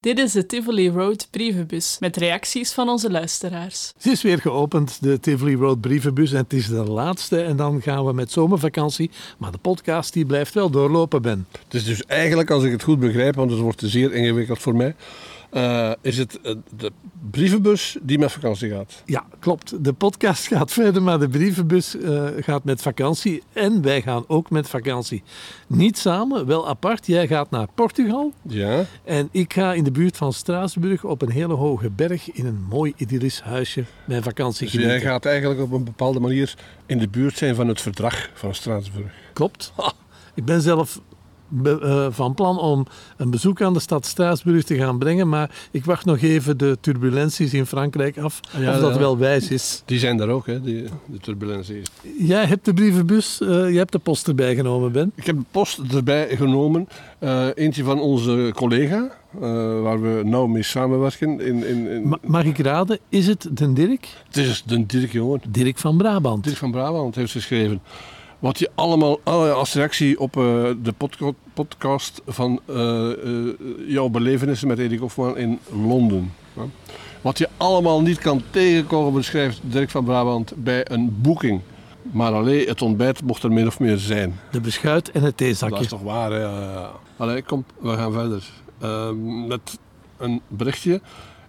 Dit is de Tivoli Road brievenbus met reacties van onze luisteraars. Ze is weer geopend, de Tivoli Road brievenbus. En het is de laatste. En dan gaan we met zomervakantie. Maar de podcast die blijft wel doorlopen, Ben. Het is dus eigenlijk, als ik het goed begrijp, want het wordt zeer ingewikkeld voor mij, uh, is het uh, de brievenbus die met vakantie gaat. Ja, klopt. De podcast gaat verder, maar de brievenbus uh, gaat met vakantie. En wij gaan ook met vakantie. Niet samen, wel apart. Jij gaat naar Portugal. Ja. En ik ga in de buurt van Straatsburg op een hele hoge berg in een mooi idyllisch huisje mijn vakantie dus genieten. jij gaat eigenlijk op een bepaalde manier in de buurt zijn van het verdrag van Straatsburg. Klopt. Ik ben zelf uh, van plan om een bezoek aan de stad Straatsburg te gaan brengen, maar ik wacht nog even de turbulenties in Frankrijk af, ja, of dat ja. wel wijs is. Die zijn daar ook, hè, die, de turbulenties. Jij hebt de brievenbus, uh, je hebt de post erbij genomen, Ben. Ik heb de post erbij genomen. Uh, eentje van onze collega, waar we nauw mee samenwerken. In, in, in... Ma mag ik raden, is het de Dirk? Het is de Dirk, jongen. Dirk van Brabant. Dirk van Brabant heeft geschreven wat je allemaal als reactie op uh, de podca podcast van uh, uh, jouw belevenissen met Erik Hofman in Londen. Wat je allemaal niet kan tegenkomen, beschrijft Dirk van Brabant bij een boeking. Maar alleen het ontbijt mocht er min of meer zijn. De beschuit en het theezakje. Dat is toch waar, hè? Allee, kom, we gaan verder. met een berichtje.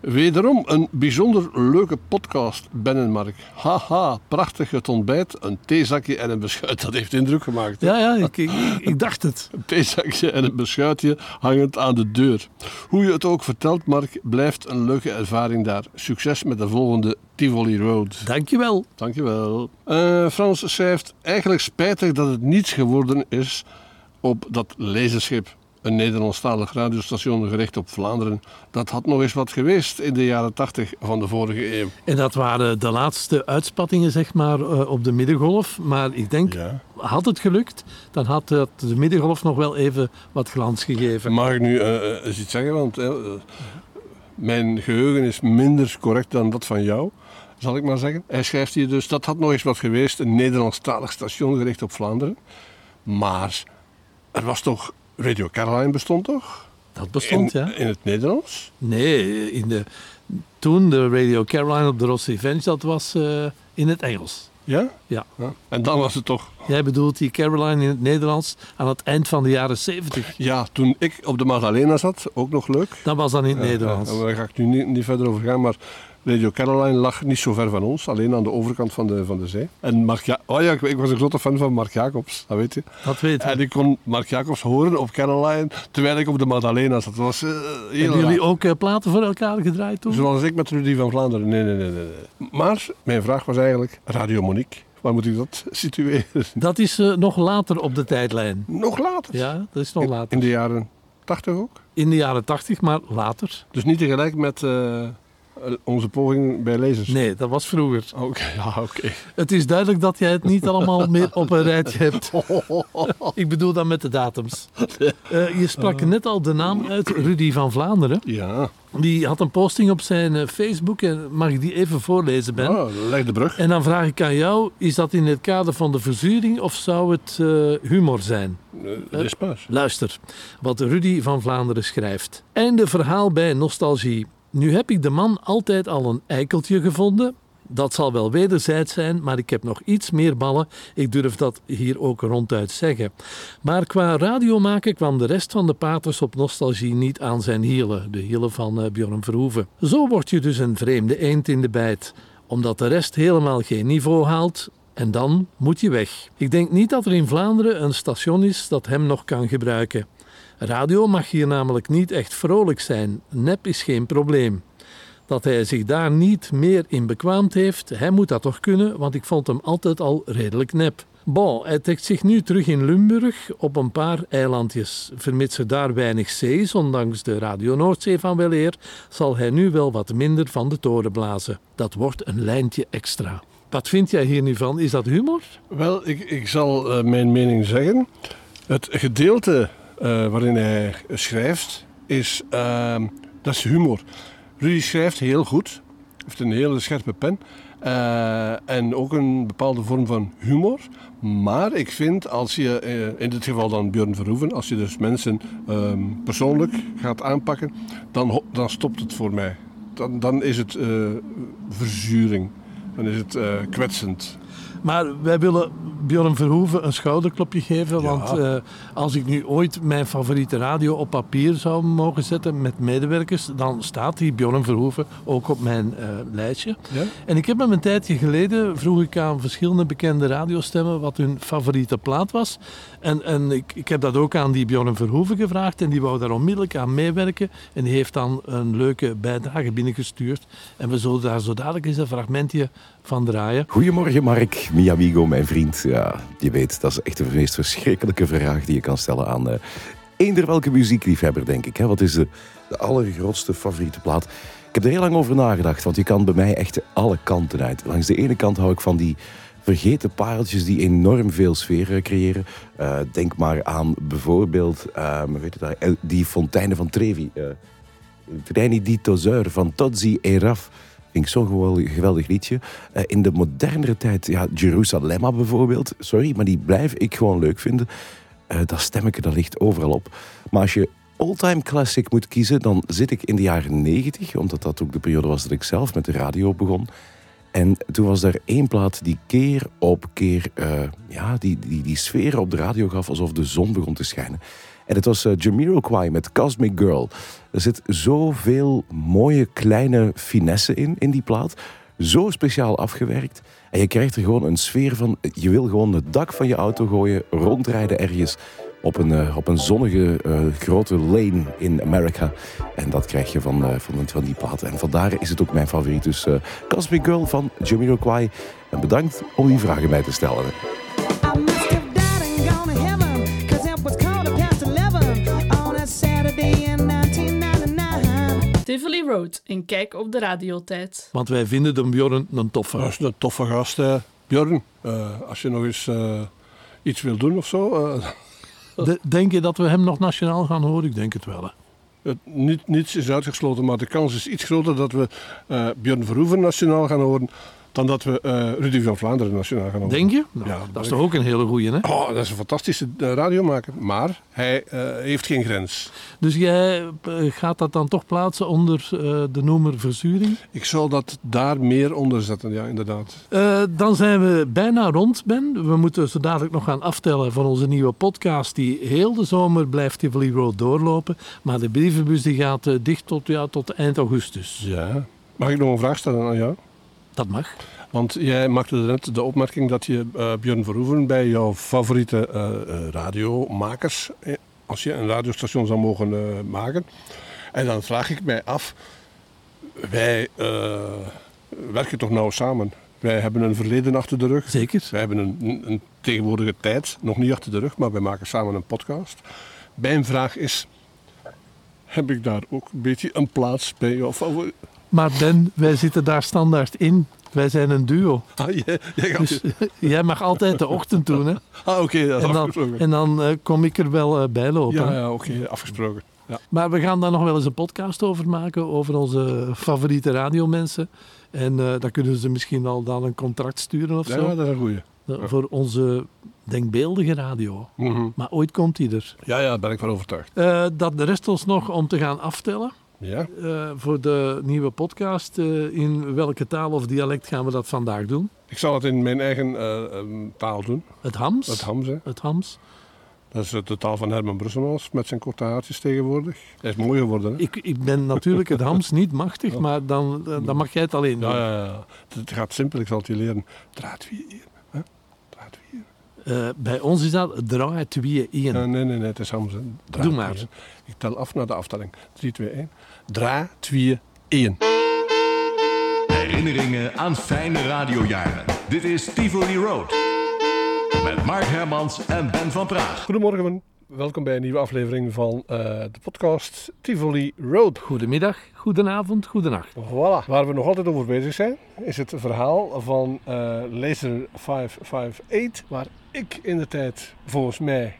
Wederom een bijzonder leuke podcast, Ben en Mark. Haha, prachtig het ontbijt, een theezakje en een beschuit. Dat heeft indruk gemaakt. Ja, ja, ik, ik, ik, dacht het. Een theezakje en een beschuitje hangend aan de deur. Hoe je het ook vertelt, Mark, blijft een leuke ervaring daar. Succes met de volgende Tivoli Road. Dankjewel. Dankjewel. Uh, Frans schrijft, eigenlijk spijtig dat het niets geworden is op dat laserschip een Nederlandstalig radiostation gericht op Vlaanderen. Dat had nog eens wat geweest in de jaren 80 van de vorige eeuw. En dat waren de laatste uitspattingen, zeg maar, uh, op de middengolf. Maar ik denk, ja. had het gelukt, dan had de middengolf nog wel even wat glans gegeven. Mag ik nu uh, eens iets zeggen? Want mijn geheugen is minder correct dan dat van jou. Zal ik maar zeggen. Hij schrijft hier dus, dat had nog eens wat geweest, een Nederlandstalig station gericht op Vlaanderen. Maar er was toch Radio Caroline bestond toch? Dat bestond, in, ja. In het Nederlands? Nee, in de, toen de Radio Caroline op de Ross Revenge, dat was uh, in het Engels. Ja? ja? Ja. En dan was het toch... Jij bedoelt die Caroline in het Nederlands aan het eind van de jaren 70. Ja, toen ik op de Magdalena zat, ook nog leuk. Dat was dan in het ja, Nederlands. Ja, daar ga ik nu niet, niet verder over gaan, maar Radio Caroline lag niet zo ver van ons, alleen aan de overkant van de, van de zee. En Mark ja oh ja, ik, ik, was een grote fan van Mark Jacobs, dat weet je. Dat weet je. En ik kon Mark Jacobs horen op Caroline, terwijl ik op de Magdalena zat. Dat was uh, heel Hebben jullie ook uh, platen voor elkaar gedraaid toen? Zoals ik met Rudy van Vlaanderen. Nee, nee, nee, nee. Maar mijn vraag was eigenlijk, Radio Monique. Waar moet ik dat situeren? Dat is uh, nog later op de tijdlijn. Nog later? Ja, dat is nog in, later. In de jaren 80 ook? In de jaren 80, maar later. Dus niet tegelijk met uh, onze poging bij lezers? Nee, dat was vroeger. Oké, okay, ja, oké. Okay. Het is duidelijk dat jij het niet allemaal meer op een rijtje hebt. Ik bedoel dan met de datums. Uh, je sprak net al de naam uit, Rudy van Vlaanderen. Ja. Die had een posting op zijn uh, Facebook en mag ik die even voorlezen, Ben? Oh, leg de brug. En dan vraag ik aan jou, is dat in het kader van de verzuring of zou het uh, humor zijn? Uh, pas. Luister, wat Rudy van Vlaanderen schrijft. Einde verhaal bij nostalgie. Nu heb ik de man altijd al een eikeltje gevonden. Dat zal wel wederzijds zijn, maar ik heb nog iets meer ballen. Ik durf dat hier ook ronduit zeggen. Maar qua radio maken kwam de rest van de paters op nostalgie niet aan zijn hielen. De hielen van uh, Bjorn Verhoeven. Zo word je dus een vreemde eend in de bijt. Omdat de rest helemaal geen niveau haalt, en dan moet je weg. Ik denk niet dat er in Vlaanderen een station is dat hem nog kan gebruiken. Radio mag hier namelijk niet echt vrolijk zijn. Nep is geen probleem. Dat hij zich daar niet meer in bekwaamd heeft, hij moet dat toch kunnen, want ik vond hem altijd al redelijk nep. Bon, hij trekt zich nu terug in Limburg op een paar eilandjes. Vermits er daar weinig zee is, ondanks de Radio Noordzee van weleer, zal hij nu wel wat minder van de toren blazen. Dat wordt een lijntje extra. Wat vind jij hier nu van? Is dat humor? Wel, ik, ik zal uh, mijn mening zeggen. Het gedeelte waarin hij schrijft, is, uh, dat is humor. Rudy schrijft heel goed, heeft een hele scherpe pen. Eh, en ook een bepaalde vorm van humor. Maar ik vind als je, eh, in dit geval dan Björn Verhoeven, als je dus mensen ehm, persoonlijk gaat aanpakken, dan, dan stopt het voor mij. Dan, dan is het eh, verzuring. Dan is het eh, kwetsend. Maar wij willen Bjorn Verhoeven een schouderklopje geven. Ja. Want eh, als ik nu ooit mijn favoriete radio op papier zou mogen zetten met medewerkers, dan staat die Bjorn Verhoeven ook op mijn eh, lijstje. Ja? En ik heb hem een tijdje geleden, vroeg ik aan verschillende bekende radiostemmen wat hun favoriete plaat was. En, en ik, ik heb dat ook aan die Bjorn Verhoeven gevraagd en die wou daar onmiddellijk aan meewerken. En die heeft dan een leuke bijdrage binnengestuurd. En we zullen daar zo dadelijk eens een fragmentje van draaien. Goedemorgen Mark, mi amigo, mijn vriend. Ja, je weet, dat is echt de meest verschrikkelijke vraag die je kan stellen aan eh eender welke muziekliefhebber, denk ik. Hè? Wat is de, de allergrootste favoriete plaat? Ik heb er heel lang over nagedacht, want je kan bij mij echt alle kanten uit. Langs de ene kant hou ik van die vergeten pareltjes die enorm veel sfeer eh, creëren. Eh, denk maar aan bijvoorbeeld, eh, weet je dat, eh, die fonteinen van Trevi. eh Treni di Tozeur van Tozzi e Raf. Vind ik zo'n geweldig, geweldig liedje. Eh, in de modernere tijd, ja, Jerusalemma bijvoorbeeld. Sorry, maar die blijf ik gewoon leuk vinden. Eh, dat stemmetje, dat ligt overal op. Maar als je all-time classic moet kiezen, dan zit ik in de jaren 90, omdat dat ook de periode was dat ik zelf met de radio begon. En toen was er één plaat die keer op keer eh, ja, die, die, die sfeer op de radio gaf alsof de zon begon te schijnen. En het was uh, Jamiroquai met Cosmic Girl. Er zit zoveel mooie kleine finesse in, in die plaat. Zo speciaal afgewerkt. En je krijgt er gewoon een sfeer van. Je wil gewoon het dak van je auto gooien, rondrijden ergens op een, uh, op een zonnige uh, grote lane in Amerika. En dat krijg je van, van, van die plaat. En vandaar is het ook mijn favoriet. Dus Cosmic Girl van Jamiroquai. En bedankt om die vragen bij te stellen. Road, een kijk op de radiotijd. Want wij vinden de Bjorn een toffe. Dat is een toffe gast, hè. Björn. eh, als je nog eens eh, iets wil doen of zo. eh, De- denk je dat we hem nog nationaal gaan horen? Ik denk het wel. Hè. het, niet, niets is uitgesloten, maar de kans is iets groter dat we eh Björn Verhoeven nationaal gaan horen. Dan dat we eh, Rudy van Vlaanderen nationaal gaan horen. Denk je? Nou, Ja, dat denk is toch ook een hele goeie, hè? Oh, dat is een fantastische eh, radiomaker. Maar hij eh, heeft geen grens. Dus jij gaat dat dan toch plaatsen onder de noemer verzuring? Ik zal dat daar meer onder zetten, ja, inderdaad. Dan zijn we bijna rond, Ben. We moeten zo dadelijk nog gaan aftellen van onze nieuwe podcast, die heel de zomer blijft Tivoli Road doorlopen. Maar de brievenbus die gaat dicht tot, ja, tot eind augustus. Ja. Mag ik nog een vraag stellen aan jou? Dat mag. Want jij maakte net de opmerking dat je eh Björn Verhoeven bij jouw favoriete eh, radiomakers, als je een radiostation zou mogen maken. En dan vraag ik mij af, wij werken toch nauw samen. Wij hebben een verleden achter de rug. Zeker. Wij hebben een, een, tegenwoordige tijd nog niet achter de rug, maar wij maken samen een podcast. Mijn vraag is, heb ik daar ook een beetje een plaats bij jou? favori- Maar Ben, wij zitten daar standaard in. Wij zijn een duo. Ah, jij, jij gaat Dus jij mag altijd de ochtend doen, hè? Ah, oké, dat is En dan, afgesproken. en dan eh, kom ik er wel eh, bij lopen. Ja, ja oké, afgesproken. Ja. Maar we gaan daar nog wel eens een podcast over maken, over onze favoriete radiomensen. En eh dan kunnen ze misschien al dan een contract sturen of ja, zo. dat is een goeie. Voor onze denkbeeldige radio. Mhm. Maar ooit komt die er. Ja, ja, daar ben ik van overtuigd. Dat de rest ons nog om te gaan aftellen Ja, eh, voor de nieuwe podcast. Eh, in welke taal of dialect gaan we dat vandaag doen? ik zal het in mijn eigen eh, ehm, taal doen. Het Hams? Het Hams, hè. Het Hams. Dat is de taal van Herman Brusselmans met zijn korte haartjes tegenwoordig. Hij is mooi geworden, hè. Ik, ik ben natuurlijk het Hams niet machtig, maar dan, dan mag jij het alleen doen. Ja, ja, ja. Het gaat simpel, ik zal het je leren. Draad 4 1. Hè? Draad 4. Eh, bij ons is dat draai 2 1. Nee, nee, nee, nee, het is. Draad Doe maar. 4, hè. Ik tel af naar de aftelling. 3, 2, 1. Draad 2 1. Herinneringen aan fijne radiojaren. Dit is Tivoli Road. Met Mark Hermans en Ben van Praag. Goedemorgen, welkom bij een nieuwe aflevering van eh, de podcast Tivoli Road. Goedemiddag, goedenavond, goedenacht. Voilà. Waar we nog altijd over bezig zijn, is het verhaal van eh, Laser 558, waar ik in de tijd volgens mij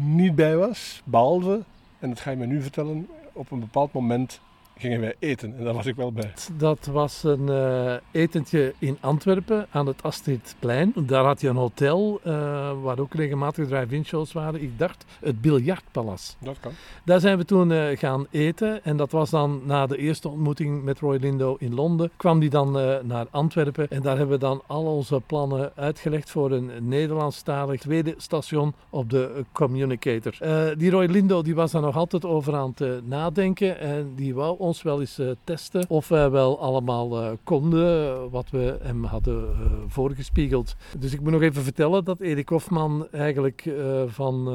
niet bij was, behalve, en dat ga je me nu vertellen, op een bepaald moment gingen wij eten en daar was ik wel bij. Dat was een eh, etentje in Antwerpen aan het Astridplein. Daar had je een hotel eh, waar ook regelmatig drive-in shows waren. Ik dacht het Biljartpalas. Dat kan. Daar zijn we toen eh, gaan eten. En dat was dan na de eerste ontmoeting met Roy Lindo in Londen. Kwam die dan naar Antwerpen. En daar hebben we dan al onze plannen uitgelegd voor een Nederlandstalig tweede station op de Communicator. Die Roy Lindo die was daar nog altijd over aan het nadenken. En die wou ons wel eens eh, testen of wij wel allemaal eh, konden eh, wat we hem hadden voorgespiegeld. Dus ik moet nog even vertellen dat Erik Hofman eigenlijk van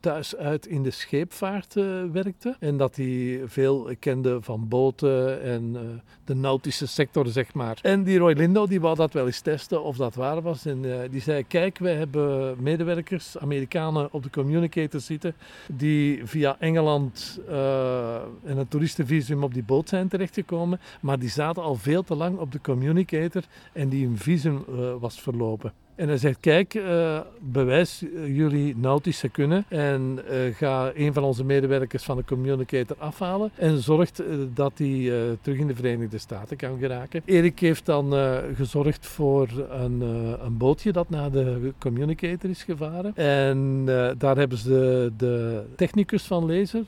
thuis uit in de scheepvaart werkte. En dat hij veel kende van boten en de nautische sector, zeg maar. En die Roy Lindo, die wou dat wel eens testen of dat waar was. En die zei, kijk, wij hebben medewerkers, Amerikanen op de communicator zitten, die via Engeland eh, en een toeristenvisum op die boot zijn terechtgekomen. Maar die zaten al veel te lang op de communicator en die hun visum eh, was verlopen. En hij zegt, kijk, eh, bewijs eh, jullie nautische kunnen en eh, ga een van onze medewerkers van de communicator afhalen en zorgt dat hij terug in de Verenigde Staten kan geraken. Erik heeft dan gezorgd voor een, een bootje dat naar de communicator is gevaren. En daar hebben ze de, de technicus van Laser,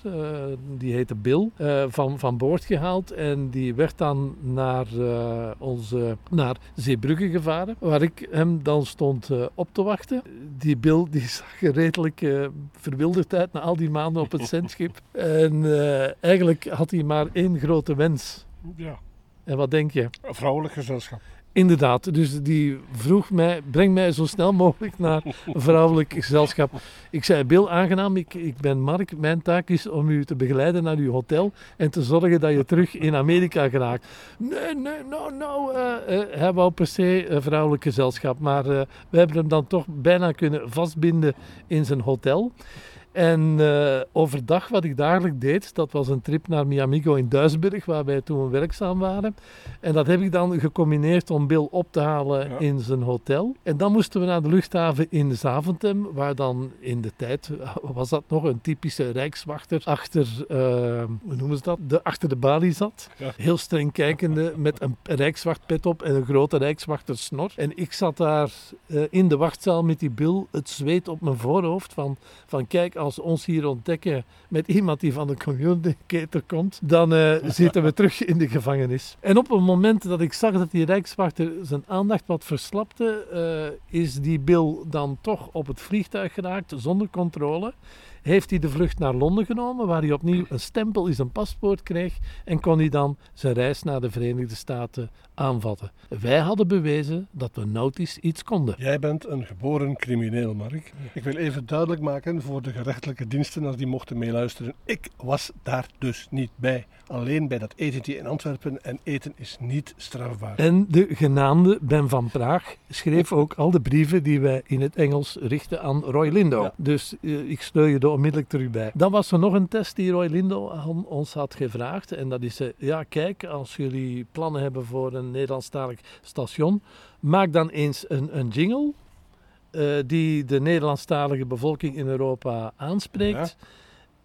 die heette Bill, van, van boord gehaald. En die werd dan naar, onze, naar Zeebrugge gevaren, waar ik hem dan stond eh, op te wachten. Die Bill die zag er redelijk eh, verwilderd uit na al die maanden op het zendschip. En eh, eigenlijk had hij maar één grote wens. Ja, En wat denk je? een vrouwelijk gezelschap. Inderdaad, dus die vroeg mij, breng mij zo snel mogelijk naar vrouwelijk gezelschap. Ik zei, Bill, aangenaam, ik, ik ben Mark. Mijn taak is om u te begeleiden naar uw hotel en te zorgen dat je terug in Amerika geraakt. Nee, nee, no, no. eh, eh, hij wou per se een vrouwelijk gezelschap, maar eh, we hebben hem dan toch bijna kunnen vastbinden in zijn hotel. En eh, overdag, wat ik dagelijks deed, dat was een trip naar Miamigo in Duisburg, waar wij toen werkzaam waren. En dat heb ik dan gecombineerd om Bill op te halen Ja. in zijn hotel. En dan moesten we naar de luchthaven in Zaventem, waar dan in de tijd was dat nog een typische rijkswachter achter, eh, hoe noemen ze dat, de, achter de balie zat. Ja. Heel streng kijkende met een rijkswachtpet op en een grote rijkswachtersnor. En ik zat daar eh, in de wachtzaal met die Bill, het zweet op mijn voorhoofd van, van kijk, als ons hier ontdekken met iemand die van de communicator komt, dan eh, zitten we terug in de gevangenis. En op het moment dat ik zag dat die rijkswachter zijn aandacht wat verslapte, eh, is die Bill dan toch op het vliegtuig geraakt zonder controle. Heeft hij de vlucht naar Londen genomen, waar hij opnieuw een stempel in zijn paspoort kreeg en kon hij dan zijn reis naar de Verenigde Staten aanvatten. Wij hadden bewezen dat we nautisch iets konden. Jij bent een geboren crimineel, Mark. Ik wil even duidelijk maken voor de gerechtelijke diensten als die mochten meeluisteren. Ik was daar dus niet bij. Alleen bij dat etentje in Antwerpen en eten is niet strafbaar. En de genaamde Ben van Praag schreef ook al de brieven die wij in het Engels richten aan Roy Lindo. Ja. Dus eh, ik sleur je er onmiddellijk terug bij. Dan was er nog een test die Roy Lindo aan ons had gevraagd. En dat is, eh, ja kijk, als jullie plannen hebben voor een Nederlandstalig station, maak dan eens een, een jingle eh, die de Nederlandstalige bevolking in Europa aanspreekt.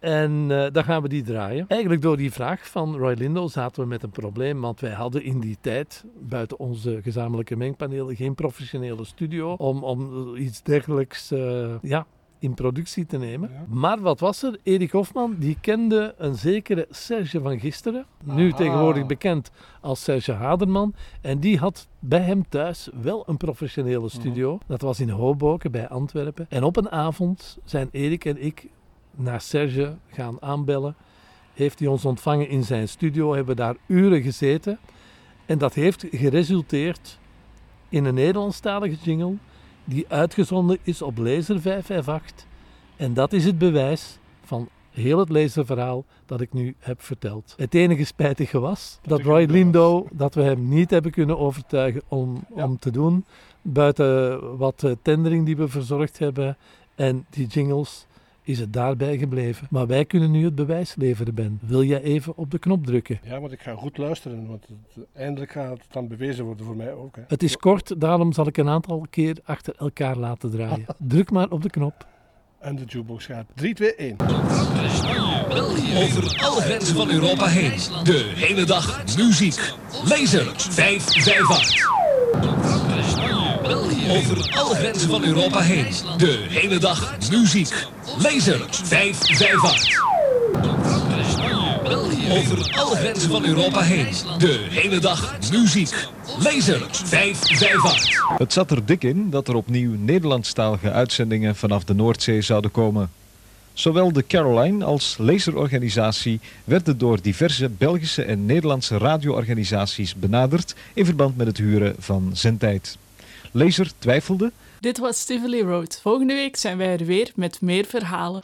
En eh, dan gaan we die draaien. Eigenlijk door die vraag van Roy Lindo zaten we met een probleem. Want wij hadden in die tijd, buiten onze gezamenlijke mengpanelen, geen professionele studio om, om iets dergelijks eh, ja, in productie te nemen. Ja. Maar wat was er? Erik Hofman die kende een zekere Serge van Gisteren. Nu Aha. tegenwoordig bekend als Serge Haderman. En die had bij hem thuis wel een professionele studio. Dat was in Hoboken bij Antwerpen. En op een avond zijn Erik en ik naar Serge gaan aanbellen. Heeft hij ons ontvangen in zijn studio, hebben daar uren gezeten. En dat heeft geresulteerd in een Nederlandstalige jingle die uitgezonden is op Laser 558. En dat is het bewijs van heel het laserverhaal dat ik nu heb verteld. Het enige spijtige was dat Roy. Lindo, dat we hem niet hebben kunnen overtuigen om, Ja. om te doen. Buiten wat eh, tendering die we verzorgd hebben en die jingles is het daarbij gebleven. Maar wij kunnen nu het bewijs leveren, Ben. Wil jij even op de knop drukken? Ja, want ik ga goed luisteren, want het- eindelijk gaat het dan bewezen worden voor mij ook. Hè. Het is kort, daarom zal ik een aantal keer achter elkaar laten draaien. Druk maar op de knop. En de jukebox gaat 3, 2, 1. Over alle grenzen van Europa heen. De hele dag muziek. Laser 558. Over alle grenzen van Europa heen. De hele dag muziek. Laser 558. Over alle grenzen van Europa heen. De hele dag muziek. Laser 558. Het zat er dik in dat er opnieuw Nederlandstalige uitzendingen vanaf de Noordzee zouden komen. Zowel de Caroline als Laserorganisatie werden door diverse Belgische en Nederlandse radioorganisaties benaderd in verband met het huren van zendtijd. Laser twijfelde Dit was Tivoli Road. Volgende week zijn wij er weer met meer verhalen.